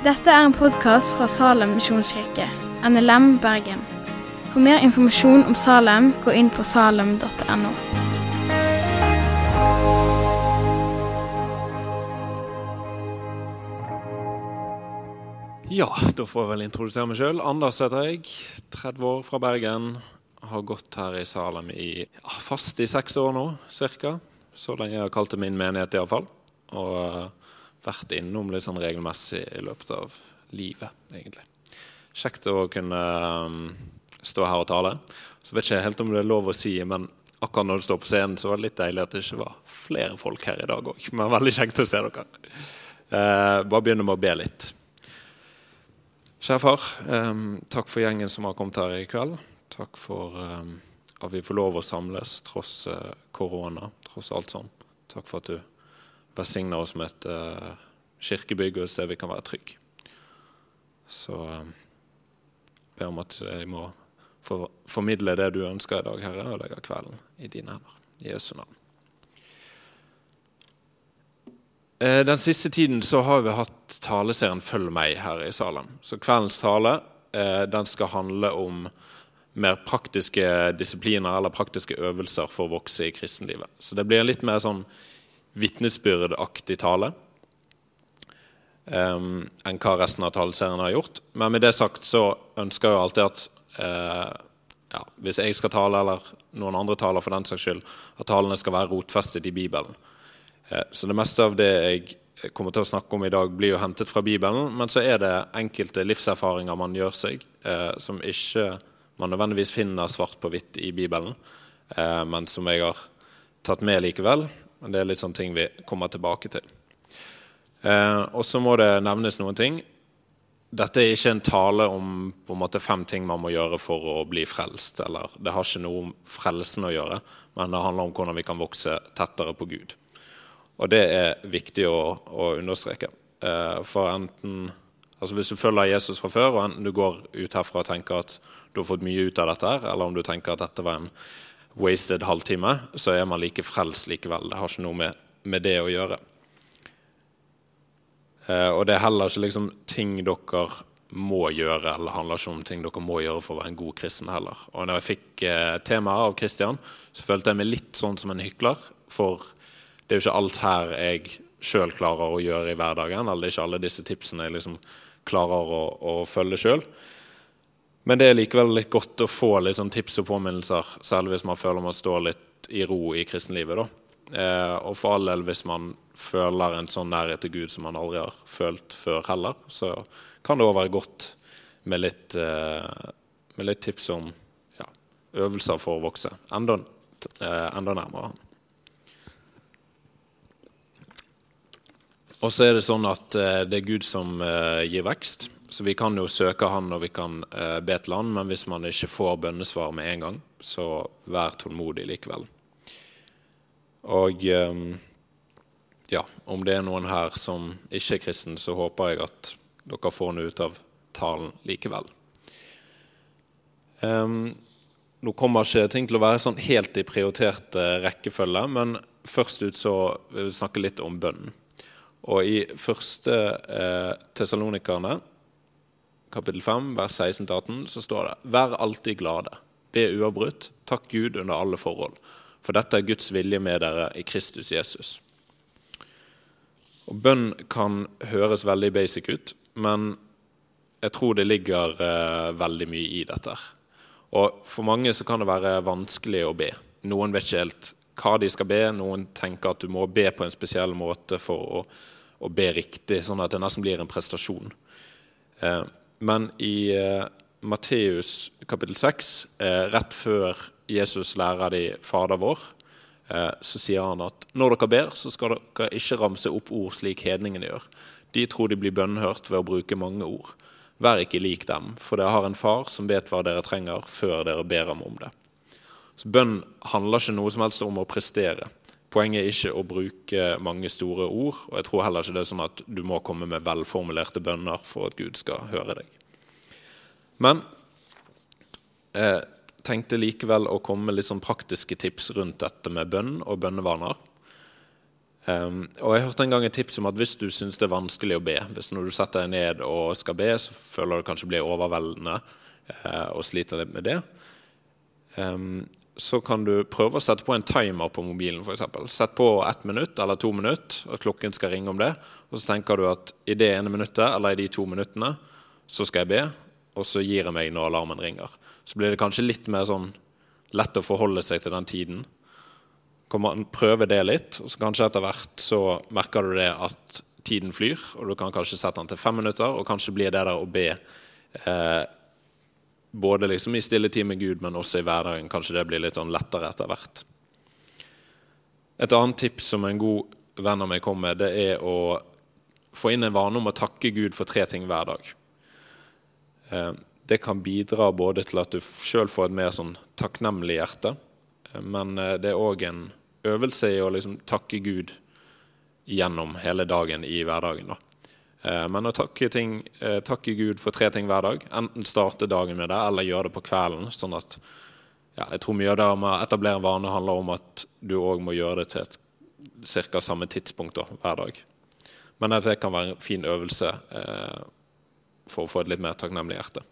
Dette er en podkast fra Salem misjonskirke, NLM Bergen. For mer informasjon om Salem, gå inn på salem.no. Ja, da får jeg vel introdusere meg sjøl. Anders heter jeg. 30 år fra Bergen. Har gått her i Salem i fast i seks år nå, cirka. Så lenge jeg har kalt det min menighet, iallfall. Og vært innom litt sånn regelmessig i løpet av livet, egentlig. Kjekt å kunne um, stå her og tale. Så vet ikke helt om det er lov å si, men akkurat når du står på scenen, så var det litt deilig at det ikke var flere folk her i dag òg. Men veldig kjekt å se dere. Eh, bare begynne med å be litt. Kjære far, eh, takk for gjengen som har kommet her i kveld. Takk for eh, at vi får lov å samles tross uh, korona, tross alt sånn. Takk for at du velsigner oss med et uh, kirkebygg og et vi kan være trygge. Så um, ber om at jeg må for, formidle det du ønsker i dag, Herre, og legge kvelden i dine hender. I Jesu navn. Eh, den siste tiden så har vi hatt taleserien 'Følg meg' her i Salem. Så kveldens tale eh, den skal handle om mer praktiske disipliner eller praktiske øvelser for å vokse i kristenlivet. Så det blir en litt mer sånn vitnesbyrdaktig tale um, enn hva resten av taleserien har gjort. Men med det sagt så ønsker jeg alltid at uh, ja, hvis jeg skal tale, eller noen andre taler for den saks skyld, at talene skal være rotfestet i Bibelen. Uh, så det meste av det jeg kommer til å snakke om i dag, blir jo hentet fra Bibelen. Men så er det enkelte livserfaringer man gjør seg, uh, som ikke man nødvendigvis finner svart på hvitt i Bibelen, men som jeg har tatt med likevel. Men det er litt sånne ting vi kommer tilbake til. Og så må det nevnes noen ting. Dette er ikke en tale om på en måte fem ting man må gjøre for å bli frelst. eller Det har ikke noe om frelsen å gjøre, men det handler om hvordan vi kan vokse tettere på Gud. Og det er viktig å, å understreke. Eh, for enten altså Hvis du følger Jesus fra før, og enten du går ut herfra og tenker at du har fått mye ut av dette, eller om du tenker at dette var en wasted halvtime, så er man like frelst likevel. Det har ikke noe med, med det å gjøre. Eh, og det er heller ikke liksom ting dere må gjøre, eller handler ikke om ting dere må gjøre for å være en god kristen heller. Og når jeg fikk eh, temaet av Kristian, så følte jeg meg litt sånn som en hykler. For det er jo ikke alt her jeg sjøl klarer å gjøre i hverdagen. Eller det er ikke alle disse tipsene jeg liksom klarer å, å følge sjøl. Men det er likevel litt godt å få litt sånn tips og påminnelser, særlig hvis man føler man står litt i ro i kristenlivet. Eh, og for all del hvis man føler en sånn nærhet til Gud som man aldri har følt før heller, så kan det òg være godt med litt, eh, med litt tips om ja, øvelser for å vokse enda, eh, enda nærmere. Og så er det sånn at eh, det er Gud som eh, gir vekst. Så vi kan jo søke Han og vi kan eh, be til Han, men hvis man ikke får bønnesvar med en gang, så vær tålmodig likevel. Og ja, om det er noen her som ikke er kristen, så håper jeg at dere får noe ut av talen likevel. Um, nå kommer ikke ting til å være sånn helt i prioritert rekkefølge, men først ut så vil vi snakke litt om bønnen. Og i første eh, Tessalonikerne, kapittel 5, vers 16-18, så står det Vær alltid glade. Be uavbrutt. Takk Gud under alle forhold. For dette er Guds vilje med dere i Kristus Jesus. Og Bønn kan høres veldig basic ut, men jeg tror det ligger eh, veldig mye i dette. Og For mange så kan det være vanskelig å be. Noen vet ikke helt hva de skal be. Noen tenker at du må be på en spesiell måte for å, å be riktig, sånn at det nesten blir en prestasjon. Eh, men i eh, Matteus kapittel 6, eh, rett før Jesus lærer de Fader vår, eh, så sier han at når dere ber, så skal dere ikke ramse opp ord slik hedningene gjør. De tror de blir bønnhørt ved å bruke mange ord. Vær ikke lik dem, for dere har en far som vet hva dere trenger, før dere ber ham om det. Så Bønn handler ikke noe som helst om å prestere. Poenget er ikke å bruke mange store ord. Og jeg tror heller ikke det er sånn at du må komme med velformulerte bønner for at Gud skal høre deg. Men jeg tenkte likevel å komme med litt sånn praktiske tips rundt dette med bønn og bønnevaner. Um, og Jeg hørte en gang et tips om at hvis du syns det er vanskelig å be, hvis når du setter deg ned og skal be, så føler du kanskje blir overveldende uh, og sliter litt med det, um, så kan du prøve å sette på en timer på mobilen. For eksempel. Sett på ett minutt eller to minutt, at klokken skal ringe om det. Og så tenker du at i det ene minuttet eller i de to minuttene så skal jeg be, og så gir jeg meg når alarmen ringer. Så blir det kanskje litt mer sånn lett å forholde seg til den tiden man prøve det litt, og så kanskje etter hvert så merker du det at tiden flyr, og du kan kanskje sette den til fem minutter, og kanskje blir det der å be eh, både liksom i stille tid med Gud, men også i hverdagen. Kanskje det blir litt sånn lettere etter hvert. Et annet tips som en god venn av meg kom med, det er å få inn en vane om å takke Gud for tre ting hver dag. Eh, det kan bidra både til at du sjøl får et mer sånn takknemlig hjerte, eh, men eh, det er òg en øvelse i å liksom takke Gud gjennom hele dagen i hverdagen. da. Eh, men å takke, ting, eh, takke, Gud for tre ting hver dag, enten starte dagen med det eller gjøre det på kvelden. sånn at ja, Jeg tror mye av det med å etablere vane handler om at du òg må gjøre det til et ca. samme tidspunkt da, hver dag. Men at det kan være en fin øvelse eh, for å få et litt mer takknemlig hjerte.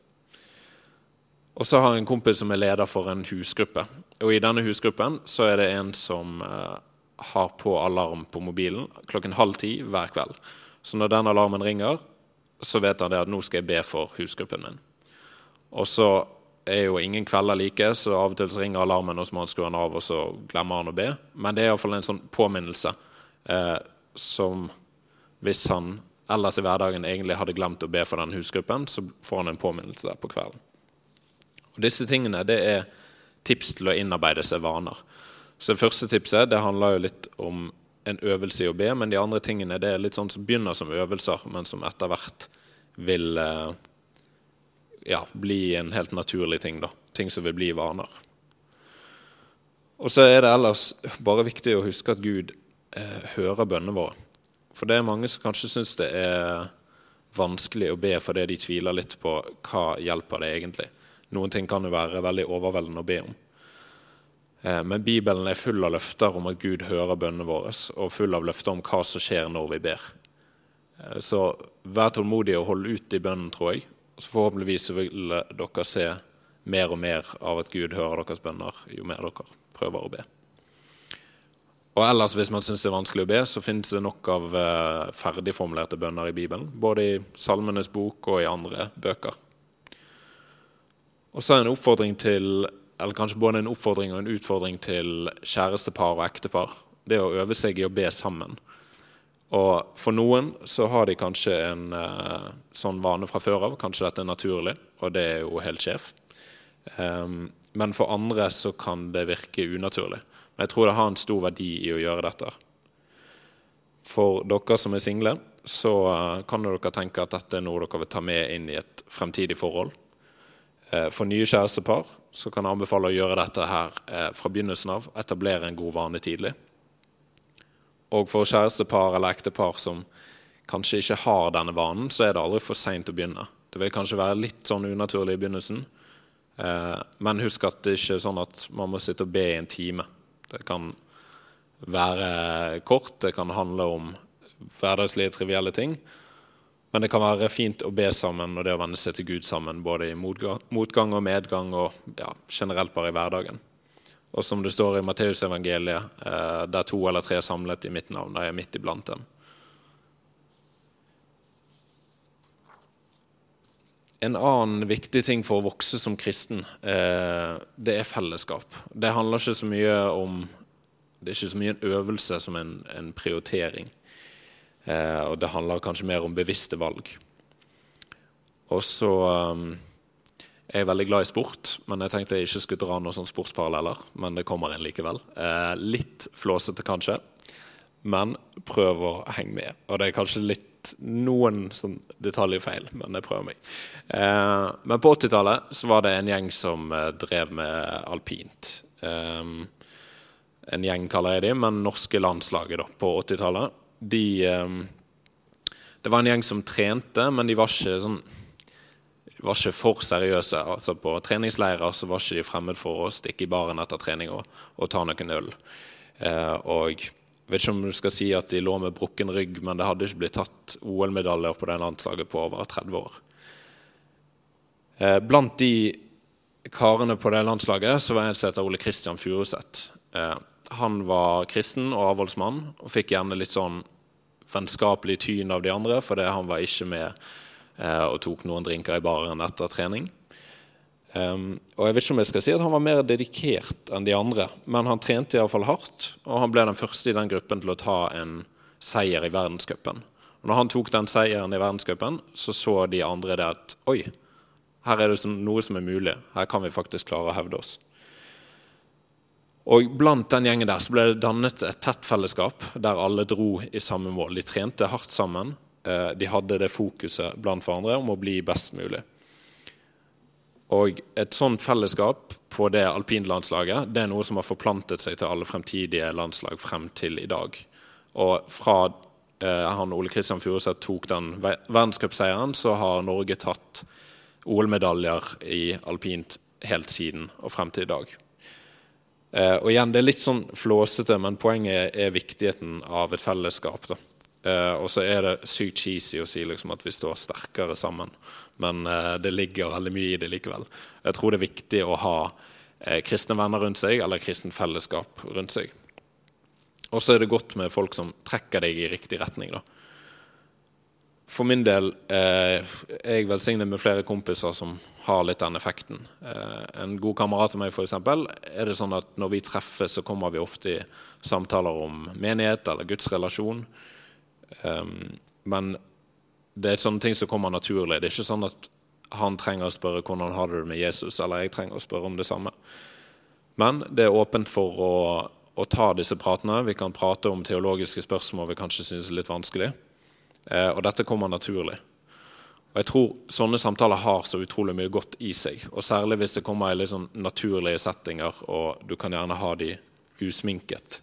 Og så har jeg en kompis som er leder for en husgruppe. Og I denne husgruppen så er det en som eh, har på alarm på mobilen klokken halv ti hver kveld. Så når den alarmen ringer, så vet han det at nå skal jeg be for husgruppen min. Og så er jo ingen kvelder like, så av og til så ringer alarmen, og så må han skru den av, og så glemmer han å be. Men det er iallfall en sånn påminnelse eh, som hvis han ellers i hverdagen egentlig hadde glemt å be for den husgruppen, så får han en påminnelse der på kvelden. Og disse tingene det er tips til å innarbeide seg vaner. Så Det første tipset det handler jo litt om en øvelse i å be, men de andre tingene det er litt sånn som begynner som øvelser, men som etter hvert vil eh, ja, bli en helt naturlig ting. da. Ting som vil bli vaner. Og så er det ellers bare viktig å huske at Gud eh, hører bønnene våre. For det er mange som kanskje syns det er vanskelig å be fordi de tviler litt på hva hjelper det egentlig. Noen ting kan jo være veldig overveldende å be om. Eh, men Bibelen er full av løfter om at Gud hører bønnene våre, og full av løfter om hva som skjer når vi ber. Eh, så vær tålmodig og hold ut i bønnen, tror jeg. Så forhåpentligvis vil dere se mer og mer av at Gud hører deres bønner jo mer dere prøver å be. Og ellers, Hvis man syns det er vanskelig å be, så finnes det nok av eh, ferdigformulerte bønner i Bibelen. Både i Salmenes bok og i andre bøker. Og så er en oppfordring til eller kanskje både en oppfordring og en utfordring til kjærestepar og ektepar. Det å øve seg i å be sammen. Og For noen så har de kanskje en uh, sånn vane fra før av. Kanskje dette er naturlig, og det er jo helt sjef. Um, men for andre så kan det virke unaturlig. Men jeg tror det har en stor verdi i å gjøre dette. For dere som er single, så uh, kan dere tenke at dette er noe dere vil ta med inn i et fremtidig forhold. Eh, for nye kjærestepar så kan jeg anbefale å gjøre dette her eh, fra begynnelsen av. Etablere en god vane tidlig. Og for kjærestepar eller ektepar som kanskje ikke har denne vanen, så er det aldri for seint å begynne. Det vil kanskje være litt sånn unaturlig i begynnelsen, eh, men husk at det ikke er sånn at man må sitte og be i en time. Det kan være kort, det kan handle om hverdagslige, trivielle ting. Men det kan være fint å be sammen og det å venne seg til Gud sammen, både i motgang og medgang og ja, generelt bare i hverdagen. Og som det står i Matteusevangeliet, eh, der to eller tre er samlet i mitt navn, da er jeg midt iblant dem. En annen viktig ting for å vokse som kristen, eh, det er fellesskap. Det handler ikke så mye om Det er ikke så mye en øvelse som en, en prioritering. Eh, og det handler kanskje mer om bevisste valg. Og så er jeg veldig glad i sport, men jeg tenkte jeg ikke skulle dra noen sånn sportsparalleller. Men det kommer en likevel. Eh, litt flåsete, kanskje, men prøv å henge med. Og det er kanskje litt noen sånn detaljfeil, men jeg prøver meg. Eh, men på 80-tallet så var det en gjeng som eh, drev med alpint. Eh, en gjeng, kaller jeg de, men norske landslaget da, på 80-tallet de ehm, Det var en gjeng som trente, men de var ikke sånn var ikke for seriøse. Altså På treningsleirer så var ikke de fremmed for å stikke i baren etter trening og, og ta noen øl. Eh, og Jeg vet ikke om du skal si at de lå med brukken rygg, men det hadde ikke blitt tatt OL-medaljer på det landslaget på over 30 år. Eh, blant de karene på det landslaget så var en som heter Ole Kristian Furuseth. Han var kristen og avholdsmann og fikk gjerne litt sånn vennskapelig tyn av de andre fordi han var ikke med eh, og tok noen drinker i baren etter trening. Um, og jeg vet ikke om jeg skal si at Han var mer dedikert enn de andre, men han trente iallfall hardt. Og han ble den første i den gruppen til å ta en seier i verdenscupen. Og når han tok den seieren i verdenscupen, så så de andre det at oi, her er det noe som er mulig. Her kan vi faktisk klare å hevde oss. Og Blant den gjengen der så ble det dannet et tett fellesskap der alle dro i samme mål. De trente hardt sammen. Eh, de hadde det fokuset blant hverandre om å bli best mulig. Og et sånt fellesskap på det alpinlandslaget det er noe som har forplantet seg til alle fremtidige landslag frem til i dag. Og fra eh, han Ole Kristian Furuseth tok den verdenscupseieren, så har Norge tatt OL-medaljer i alpint helt siden og frem til i dag. Eh, og igjen, Det er litt sånn flåsete, men poenget er viktigheten av et fellesskap. da. Eh, og så er det sykt cheesy å si liksom, at vi står sterkere sammen men eh, det ligger veldig mye i det likevel. Jeg tror det er viktig å ha eh, kristne venner rundt seg, eller kristent fellesskap rundt seg. Og så er det godt med folk som trekker deg i riktig retning. da. For min del eh, er jeg velsignet med flere kompiser som har litt den effekten. Eh, en god kamerat av meg eksempel, er det sånn at når vi treffes, så kommer vi ofte i samtaler om menighet eller Guds relasjon. Um, men det er sånne ting som kommer naturlig. Det er ikke sånn at han trenger å spørre hvordan har det med Jesus, eller jeg trenger å spørre om det samme. Men det er åpent for å, å ta disse pratene. Vi kan prate om teologiske spørsmål vi kanskje synes er litt vanskelig. Eh, og dette kommer naturlig. Og jeg tror sånne samtaler har så utrolig mye godt i seg. Og særlig hvis det kommer i litt sånn naturlige settinger, og du kan gjerne ha de usminket.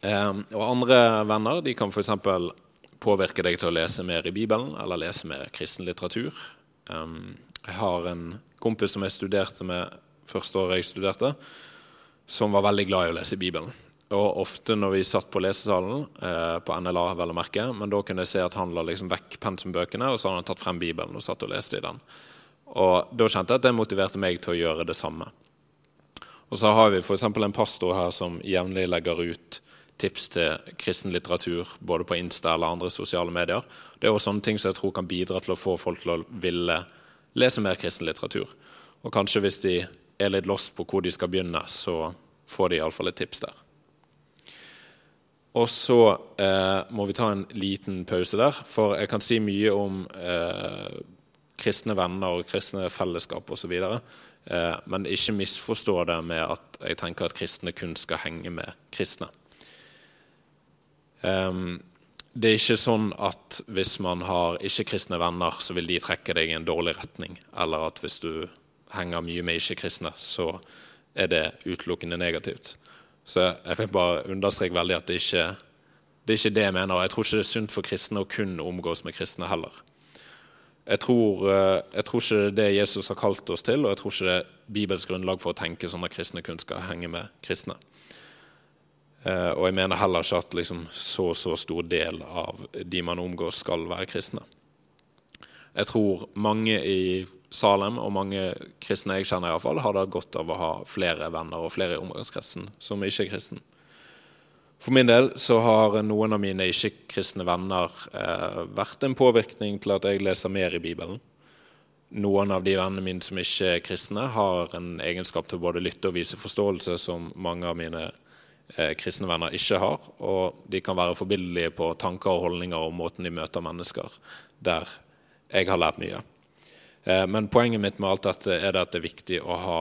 Ehm, og andre venner de kan f.eks. påvirke deg til å lese mer i Bibelen eller lese mer kristen litteratur. Ehm, jeg har en kompis som jeg studerte med første året jeg studerte, som var veldig glad i å lese Bibelen. Og ofte når vi satt på lesesalen, eh, på NLA, vel å merke, men da kunne jeg se at han la liksom vekk pensumbøkene, og så hadde han tatt frem Bibelen og satt og leste i den. Og da kjente jeg at det motiverte meg til å gjøre det samme. Og så har vi f.eks. en pastor her som jevnlig legger ut tips til kristen litteratur både på Insta eller andre sosiale medier. Det er også sånne ting som jeg tror kan bidra til å få folk til å ville lese mer kristen litteratur. Og kanskje hvis de er litt lost på hvor de skal begynne, så får de iallfall et tips der. Og så eh, må vi ta en liten pause der, for jeg kan si mye om eh, kristne venner og kristne fellesskap osv. Eh, men ikke misforstå det med at jeg tenker at kristne kun skal henge med kristne. Um, det er ikke sånn at hvis man har ikke-kristne venner, så vil de trekke deg i en dårlig retning. Eller at hvis du henger mye med ikke-kristne, så er det utelukkende negativt. Så jeg fikk bare understreke veldig at det ikke det er ikke det jeg mener. Jeg tror ikke det er sunt for kristne å kun omgås med kristne heller. Jeg tror, eh, jeg tror, ikke det er det Jesus har kalt oss til, og jeg tror ikke det er Bibels grunnlag for å tenke sånn at kristne kun skal henge med kristne. Eh, og jeg mener heller ikke at liksom, så så stor del av de man omgås, skal være kristne. Jeg tror mange i Salem, og mange kristne jeg kjenner, i hvert fall, hadde hatt godt av å ha flere venner og flere i omgangskretsen som ikke er kristen. For min del så har noen av mine ikke-kristne venner eh, vært en påvirkning til at jeg leser mer i Bibelen. Noen av de vennene mine som ikke er kristne, har en egenskap til både lytte og vise forståelse som mange av mine eh, kristne venner ikke har. Og de kan være forbildelige på tanker og holdninger og måten de møter mennesker, der jeg har lært mye. Eh, men poenget mitt med alt dette er at det er viktig å ha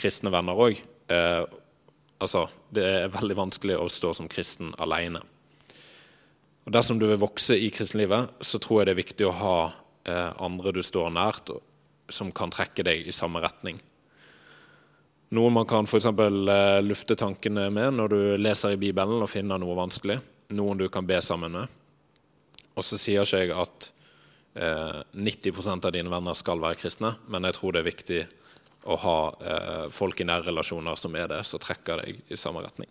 kristne venner òg. Eh, altså, det er veldig vanskelig å stå som kristen alene. Og Dersom du vil vokse i kristenlivet, så tror jeg det er viktig å ha eh, andre du står nært, som kan trekke deg i samme retning. Noe man kan for eh, lufte tankene med når du leser i Bibelen og finner noe vanskelig. Noen du kan be sammen med. Og så sier ikke jeg at eh, 90% av dine venner skal være kristne, men jeg tror det er viktig å ha eh, folk i nære relasjoner som er det, som trekker deg i samme retning.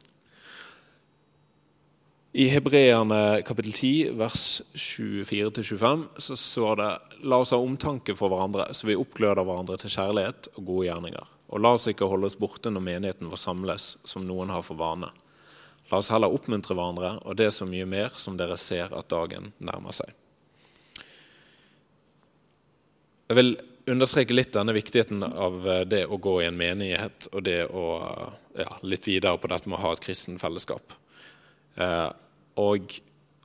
I Hebreerne kapittel 10, vers 24-25, så står det La oss ha omtanke for hverandre, så vi oppgløder hverandre til kjærlighet og gode gjerninger. Og la oss ikke holde oss borte når menigheten vår samles, som noen har for vane. La oss heller oppmuntre hverandre, og det er så mye mer som dere ser at dagen nærmer seg. Jeg vil understreke litt denne viktigheten av eh, det å gå i en menighet, og det å ja, litt videre på dette med å ha et kristen fellesskap. Eh, og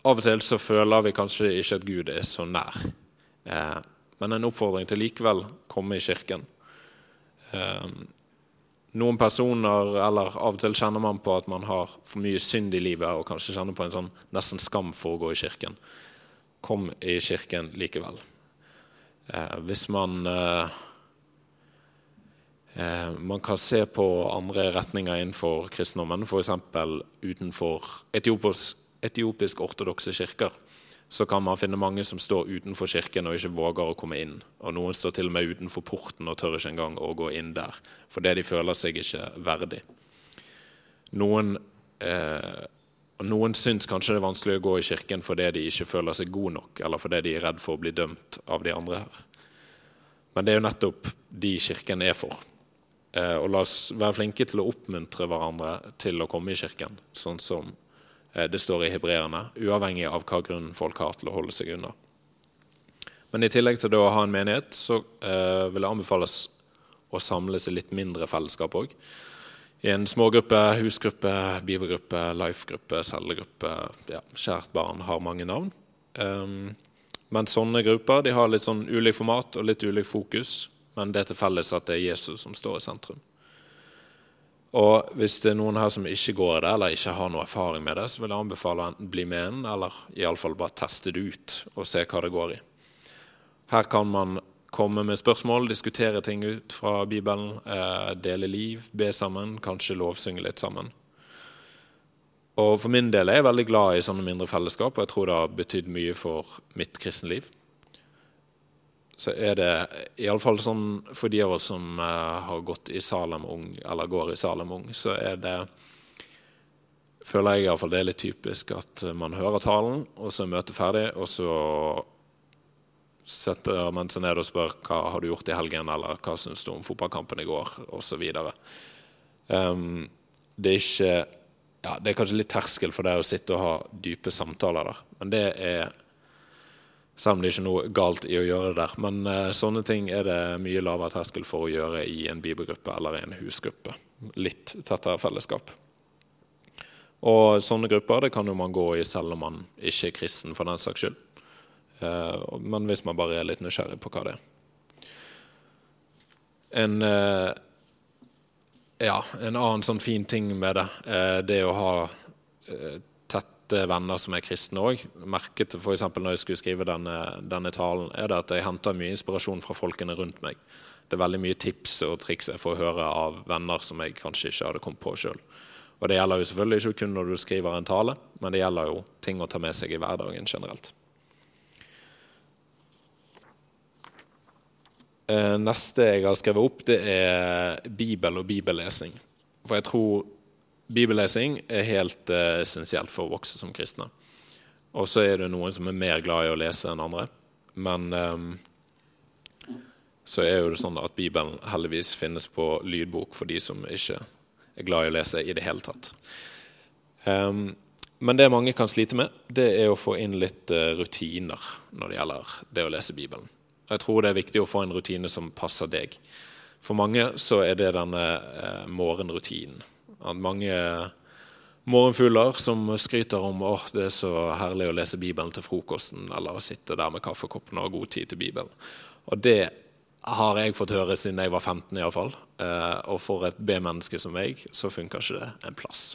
av og til så føler vi kanskje ikke at Gud er så nær. Eh, men en oppfordring til likevel komme i kirken. Eh, noen personer, eller av og til kjenner man på at man har for mye synd i livet, og kanskje kjenner på en sånn nesten skam for å gå i kirken. Kom i kirken likevel. Eh, hvis man eh, eh, Man kan se på andre retninger innenfor kristendommen, f.eks. utenfor etiopisk, etiopisk ortodokse kirker. Så kan man finne mange som står utenfor kirken og ikke våger å komme inn. Og noen står til og med utenfor porten og tør ikke engang å gå inn der, fordi de føler seg ikke verdig. Noen eh, Noen syns kanskje det er vanskelig å gå i kirken fordi de ikke føler seg gode nok, eller fordi de er redd for å bli dømt av de andre her. Men det er jo nettopp de kirken er for. Eh, og la oss være flinke til å oppmuntre hverandre til å komme i kirken, sånn som eh, det står i hebreerne, uavhengig av hva grunn folk har til å holde seg unna. Men i tillegg til å ha en menighet, så eh, vil det anbefales å samles i litt mindre fellesskap òg i en smågruppe, husgruppe, bibelgruppe, life-gruppe, cellegruppe. Ja, kjært barn har mange navn. Um, men sånne grupper de har litt sånn ulik format og litt ulik fokus. Men det er til felles at det er Jesus som står i sentrum. Og hvis det er noen her som ikke går det, eller ikke har noe erfaring med det, så vil jeg anbefale å enten bli med en, eller iallfall bare teste det ut og se hva det går i. Her kan man komme med spørsmål, diskutere ting ut fra Bibelen, eh, dele liv, be sammen, kanskje lovsynge litt sammen. Og For min del er jeg veldig glad i sånne mindre fellesskap, og jeg tror det har betydd mye for mitt kristenliv. Så er det iallfall sånn for de av oss som uh, har gått i Salem Ung, eller går i Salem Ung, så er det føler jeg iallfall det er litt typisk at man hører talen, og så er møtet ferdig, og så setter man seg ned og spør hva har du gjort i helgen, eller hva syns du om fotballkampen i går, osv. Um, det er ikke ja, Det er kanskje litt terskel for deg å sitte og ha dype samtaler der, men det er selv om det ikke er noe galt i å gjøre det der. Men uh, sånne ting er det mye lavere terskel for å gjøre i en bibelgruppe eller i en husgruppe. Litt tettere fellesskap. Og sånne grupper det kan jo man gå i selv om man ikke er kristen, for den saks skyld. Eh, men hvis man bare er litt nysgjerrig på hva det er. En, eh, ja, en annen sånn fin ting med det, det det å ha tette venner som er kristne òg. Merket f.eks. når jeg skulle skrive denne, denne, talen, er det at jeg henter mye inspirasjon fra folkene rundt meg. Det er veldig mye tips og triks jeg får høre av venner som jeg kanskje ikke hadde kommet på sjøl. Og det gjelder jo selvfølgelig ikke kun når du skriver en tale, men det gjelder jo ting å ta med seg i hverdagen generelt. Neste jeg har skrevet opp, det er Bibel og bibellesning. For jeg tror bibellesing er helt uh, essensielt for å vokse som kristne. Og så er det noen som er mer glad i å lese enn andre. Men um, så er jo det sånn at Bibelen heldigvis finnes på lydbok for de som ikke er glad i å lese i det hele tatt. Um, men det mange kan slite med, det er å få inn litt rutiner når det gjelder det å lese Bibelen. Jeg tror det er viktig å få en rutine som passer deg. For mange så er det denne eh, morgenrutinen. At mange morgenfugler som skryter om at det er så herlig å lese Bibelen til frokosten, eller å sitte der med kaffekoppen og ha god tid til Bibelen. Og det har jeg fått høre siden jeg var 15 iallfall. Eh, og for et B-menneske som meg, så funker ikke det en plass.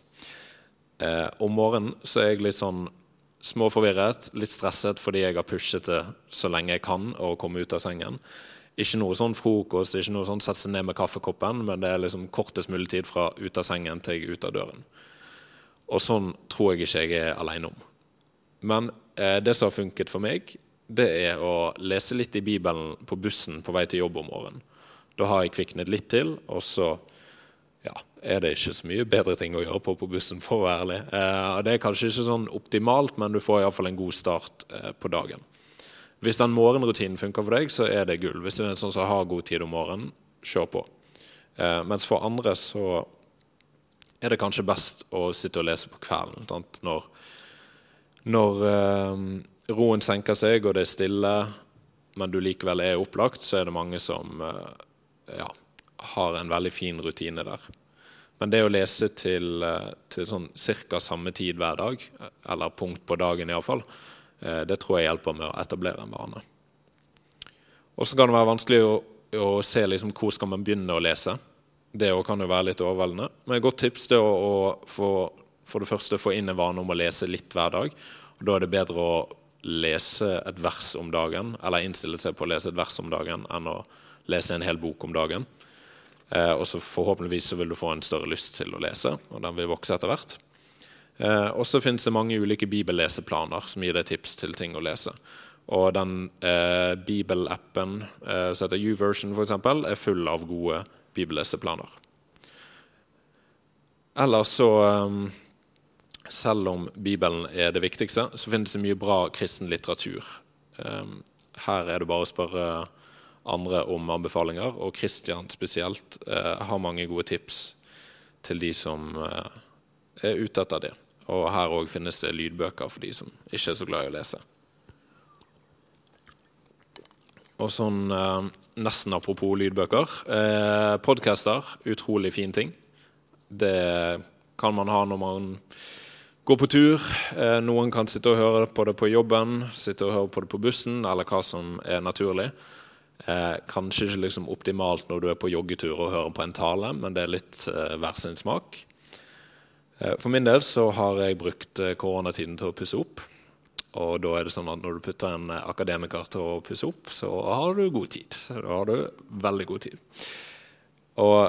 Eh, om morgenen så er jeg litt sånn småforvirret, litt stresset fordi jeg har pushet det så lenge jeg kan å komme ut av sengen. Ikke noe sånn frokost, ikke noe sånn sette seg ned med kaffekoppen, men det er liksom kortest mulig tid fra ut av sengen til jeg er ut av døren. Og sånn tror jeg ikke jeg er aleine om. Men eh, det som har funket for meg, det er å lese litt i Bibelen på bussen på vei til jobb om morgenen. Da har jeg kviknet litt til, og så ja, er det ikke så mye bedre ting å gjøre på på bussen, for å være ærlig. Eh, det er kanskje ikke sånn optimalt, men du får iallfall en god start eh, på dagen. Hvis den morgenrutinen funker for deg, så er det gull. Hvis du er en sånn som har god tid om morgenen, kjør på. Eh, mens for andre så er det kanskje best å sitte og lese på kvelden. Sant? Når, når eh, roen senker seg, og det er stille, men du likevel er opplagt, så er det mange som eh, ja, har en veldig fin rutine der. Men det å lese til, eh, til sånn ca. samme tid hver dag, eller punkt på dagen iallfall, eh, det tror jeg hjelper med å etablere en vane. Og så kan det være vanskelig å, å se liksom hvor skal man begynne å lese. Det kan jo være litt overveldende. Men et godt tips er å, å få, for det første få inn en vane om å lese litt hver dag. Og da er det bedre å lese et vers om dagen, eller innstille seg på å lese et vers om dagen, enn å lese en hel bok om dagen. Eh, og så forhåpentligvis så vil du få en større lyst til å lese, og den vil vokse etter hvert. Eh, og så finnes det mange ulike bibelleseplaner som gir deg tips til ting å lese. Og den eh, bibelappen eh, som heter YouVersion, f.eks., er full av gode bibelleseplaner. Ellers så eh, Selv om Bibelen er det viktigste, så finnes det mye bra kristen litteratur. Eh, her er det bare å spørre andre om anbefalinger. Og Kristian spesielt eh, har mange gode tips til de som eh, er ute etter det. Og her òg finnes det lydbøker for de som ikke er så glad i å lese. Og sånn eh, nesten apropos lydbøker. Eh, Podcaster, utrolig fin ting. Det kan man ha når man går på tur. Eh, noen kan sitte og høre på det på jobben, sitte og høre på det på bussen, eller hva som er naturlig. Eh, kanskje ikke liksom optimalt når du er på joggetur og hører på en tale, men det er litt eh, sin smak. Eh, for min del så har jeg brukt eh, koronatiden til å pusse opp. Og da er det sånn at når du putter en eh, akademiker til å pusse opp, så har du god tid. Da har du veldig god tid. Og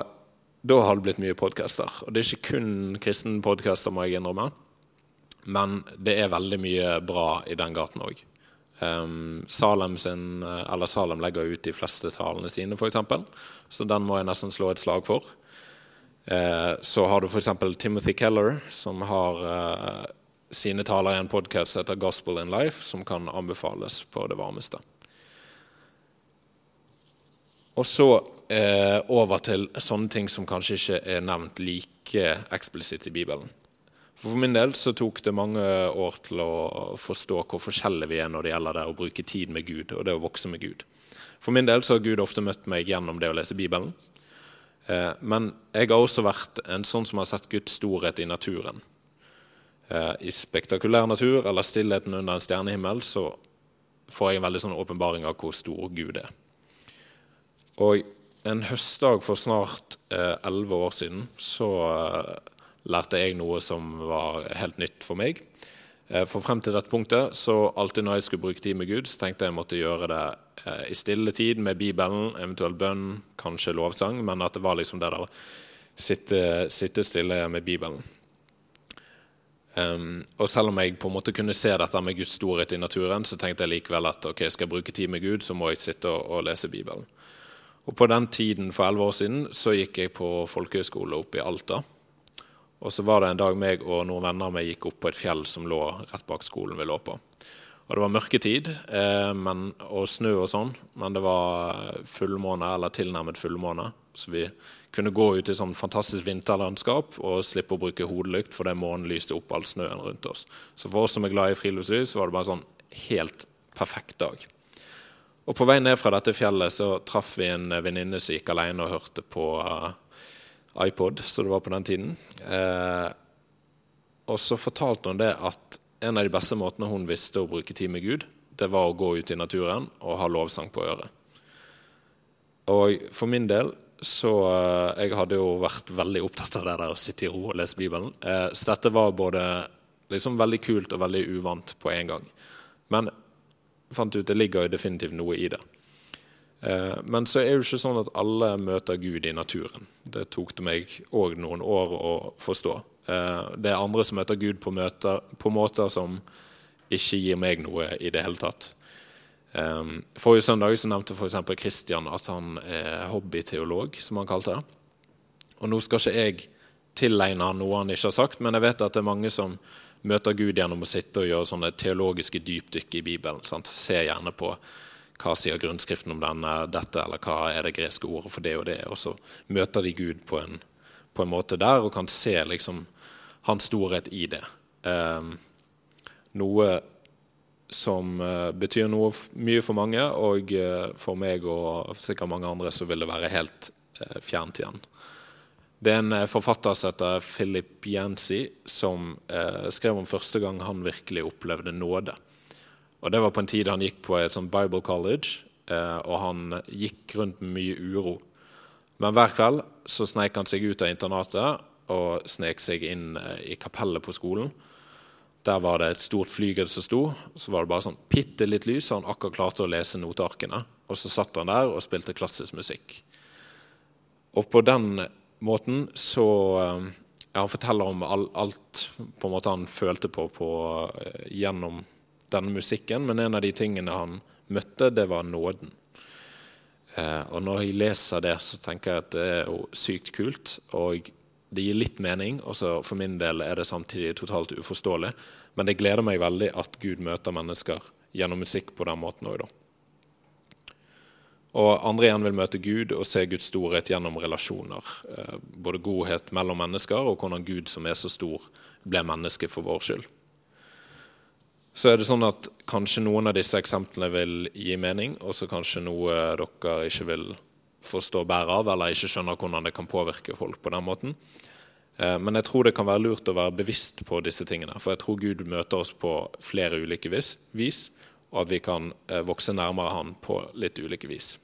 da har det blitt mye podkaster. Og det er ikke kun kristne podkaster, må jeg innrømme. Men det er veldig mye bra i den gaten òg. Um, Salem, sin, eller Salem legger ut de fleste talene sine, f.eks. Så den må jeg nesten slå et slag for. Uh, så har du f.eks. Timothy Keller, som har uh, sine taler i en podkast etter Gospel in Life, som kan anbefales på det varmeste. Og så uh, over til sånne ting som kanskje ikke er nevnt like eksplisitt i Bibelen. For min del så tok det mange år til å forstå hvor forskjellige vi er når det gjelder det å bruke tid med Gud og det å vokse med Gud. For min del så har Gud ofte møtt meg gjennom det å lese Bibelen. Eh, men jeg har også vært en sånn som har sett Guds storhet i naturen. Eh, I spektakulær natur eller stillheten under en stjernehimmel så får jeg en veldig sånn åpenbaring av hvor stor Gud er. Og en høstdag for snart eh, elleve år siden så lærte jeg noe som var helt nytt for meg. Eh, for frem til dette punktet, så alltid når jeg skulle bruke tid med Gud, så tenkte jeg jeg måtte gjøre det eh, i stille tid med Bibelen, eventuelt bønn, kanskje lovsang, men at det var liksom det der sitte, sitte stille med Bibelen. Um, og selv om jeg på en måte kunne se dette med Guds storhet i naturen, så tenkte jeg likevel at ok, skal jeg bruke tid med Gud, så må jeg sitte og, og lese Bibelen. Og På den tiden for elleve år siden så gikk jeg på folkehøyskole oppe i Alta. Og så var det en dag meg og noen venner av meg gikk opp på et fjell som lå rett bak skolen vi lå på. Og det var mørketid eh, men, og snø og sånn, men det var fullmåne eller tilnærmet fullmåne. Så vi kunne gå ut i sånn fantastisk vinterlandskap og slippe å bruke hodelykt fordi månen lyste opp all snøen rundt oss. Så for oss som er glad i friluftsliv, så var det bare sånn helt perfekt dag. Og på vei ned fra dette fjellet så traff vi en venninne som gikk alene og hørte på uh, iPod, som det var på den tiden. Eh, og så fortalte hun det at en av de beste måtene hun visste å bruke tid med Gud, det var å gå ut i naturen og ha lovsang på øret. Og for min del så eh, Jeg hadde jo vært veldig opptatt av det der å sitte i ro og lese Bibelen. Eh, så dette var både liksom veldig kult og veldig uvant på en gang. Men jeg fant ut det ligger jo definitivt noe i det. Eh, men så er det jo ikke sånn at alle møter Gud i naturen. Det tok det meg òg noen år å forstå. Eh, det er andre som møter Gud på, møter, på måter som ikke gir meg noe i det hele tatt. Um, forrige søndag så nevnte f.eks. Kristian at han er hobbyteolog, som han kalte det. Og nå skal ikke jeg tilegne han noe han ikke har sagt, men jeg vet at det er mange som møter Gud gjennom å sitte og gjøre sånne teologiske dypdykk i Bibelen. Sant? Se gjerne på hva sier grunnskriften om denne, dette, eller hva er det greske ordet for det og det. Og så møter de Gud på en, på en måte der og kan se liksom hans storhet i det. Um, noe som uh, betyr noe mye for mange, og uh, for meg og sikkert mange andre så vil det være helt uh, fjernt igjen. Det er en forfatter som heter Philip Yancy, som skrev om første gang han virkelig opplevde nåde. Og Det var på en tid han gikk på et sånt Bible College, og han gikk rundt med mye uro. Men hver kveld så sneik han seg ut av internatet og snek seg inn i kapellet på skolen. Der var det et stort flygel som sto. Så var det bare sånn bitte litt lys, så han akkurat klarte å lese notearkene. Og så satt han der og spilte klassisk musikk. Og på den måten så eh, ja, Han forteller om alt på en måte han følte på, på gjennom denne musikken, men en av de tingene han møtte, det var nåden. Uh, og når jeg leser det, så tenker jeg at det er jo sykt kult. Og det gir litt mening, og for min del er det samtidig totalt uforståelig. Men det gleder meg veldig at Gud møter mennesker gjennom musikk på den måten òg, da. Og andre igjen vil møte Gud og se Guds storhet gjennom relasjoner. Eh, både godhet mellom mennesker og hvordan Gud som er så stor, ble menneske for vår skyld. Så er det sånn at kanskje noen av disse eksemplene vil gi mening, og så kanskje noe dere ikke vil forstå bedre av, eller ikke skjønner hvordan det kan påvirke folk på den måten. Eh, men jeg tror det kan være lurt å være bevisst på disse tingene. For jeg tror Gud møter oss på flere ulike vis, og at vi kan eh, vokse nærmere Han på litt ulike vis.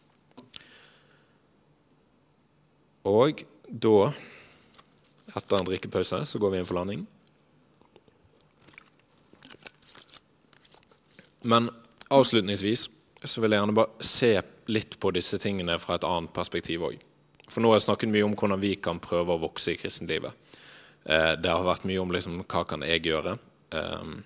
Og da, etter en drikkepause, så går vi inn for landing. Men avslutningsvis så vil jeg gjerne bare se litt på disse tingene fra et annet perspektiv òg. For nå har jeg snakket mye om hvordan vi kan prøve å vokse i kristenlivet. Eh, det har vært mye om liksom, hva kan jeg gjøre. Um,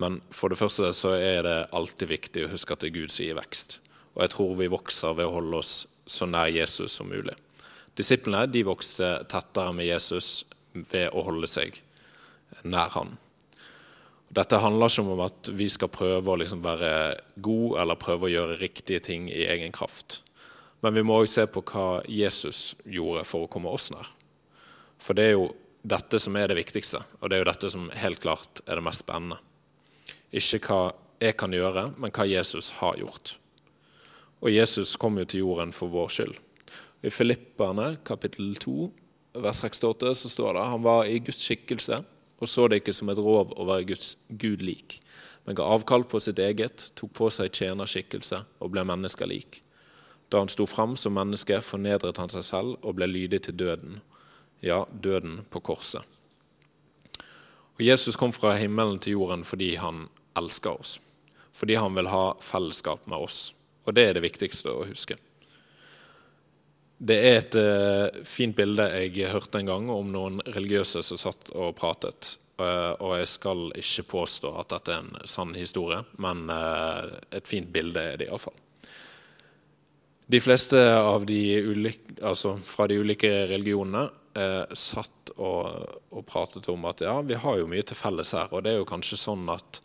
men for det første så er det alltid viktig å huske at det er Gud som gir vekst. Og jeg tror vi vokser ved å holde oss så nær Jesus som mulig. Disiplene de vokste tettere med Jesus ved å holde seg nær han. Dette handler ikke om at vi skal prøve å liksom være gode eller prøve å gjøre riktige ting i egen kraft. Men vi må òg se på hva Jesus gjorde for å komme oss nær. For det er jo dette som er det viktigste, og det er jo dette som helt klart er det mest spennende. Ikke hva jeg kan gjøre, men hva Jesus har gjort. Og Jesus kom jo til jorden for vår skyld. I Filipperne kapittel 2 vers 68 så står det han var i Guds skikkelse og så det ikke som et rov å være Guds Gud lik, men ga avkall på sitt eget, tok på seg tjenerskikkelse og ble menneskelik. Da han sto fram som menneske, fornedret han seg selv og ble lydig til døden, ja, døden på korset. Og Jesus kom fra himmelen til jorden fordi han elsker oss, fordi han vil ha fellesskap med oss. Og det er det viktigste å huske. Det er et uh, fint bilde jeg hørte en gang om noen religiøse som satt og pratet. Uh, og jeg skal ikke påstå at dette er en sann historie, men uh, et fint bilde er det iallfall. De fleste av de ulike, altså fra de ulike religionene satt og, og, pratet om at ja, vi har jo mye til felles her. Og det er jo kanskje sånn at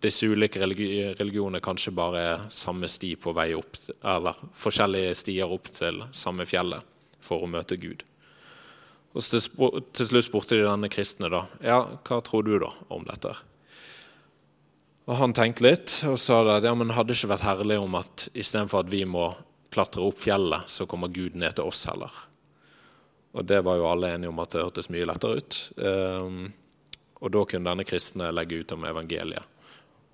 disse ulike religioner kanskje bare er samme sti på vei opp, eller forskjellige stier opp til samme fjellet for å møte Gud. Og til slutt spurte de denne kristne da, ja, hva tror du da om dette. Og Han tenkte litt og sa at ja, men hadde ikke vært herlig om at istedenfor at vi må klatre opp fjellet, så kommer Gud ned til oss heller. Og det var jo alle enige om at det hørtes mye lettere ut. Um, og da kunne denne kristne legge ut om evangeliet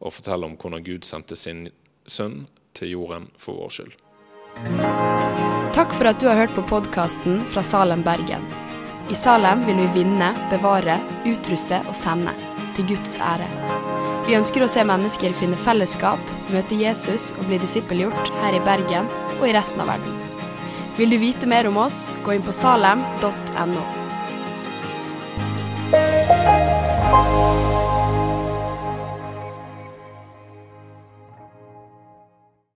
og fortelle om hvordan Gud sendte sin sønn til jorden for vår skyld. Takk for at du har hørt på podkasten fra Salem, Bergen. I Salem vil vi vinne, bevare, utruste og sende, til Guds ære. Vi ønsker å se mennesker finne fellesskap, møte Jesus og bli disippelgjort her i Bergen og i resten av verden. Vil du vite mer om oss, gå inn på salem.no.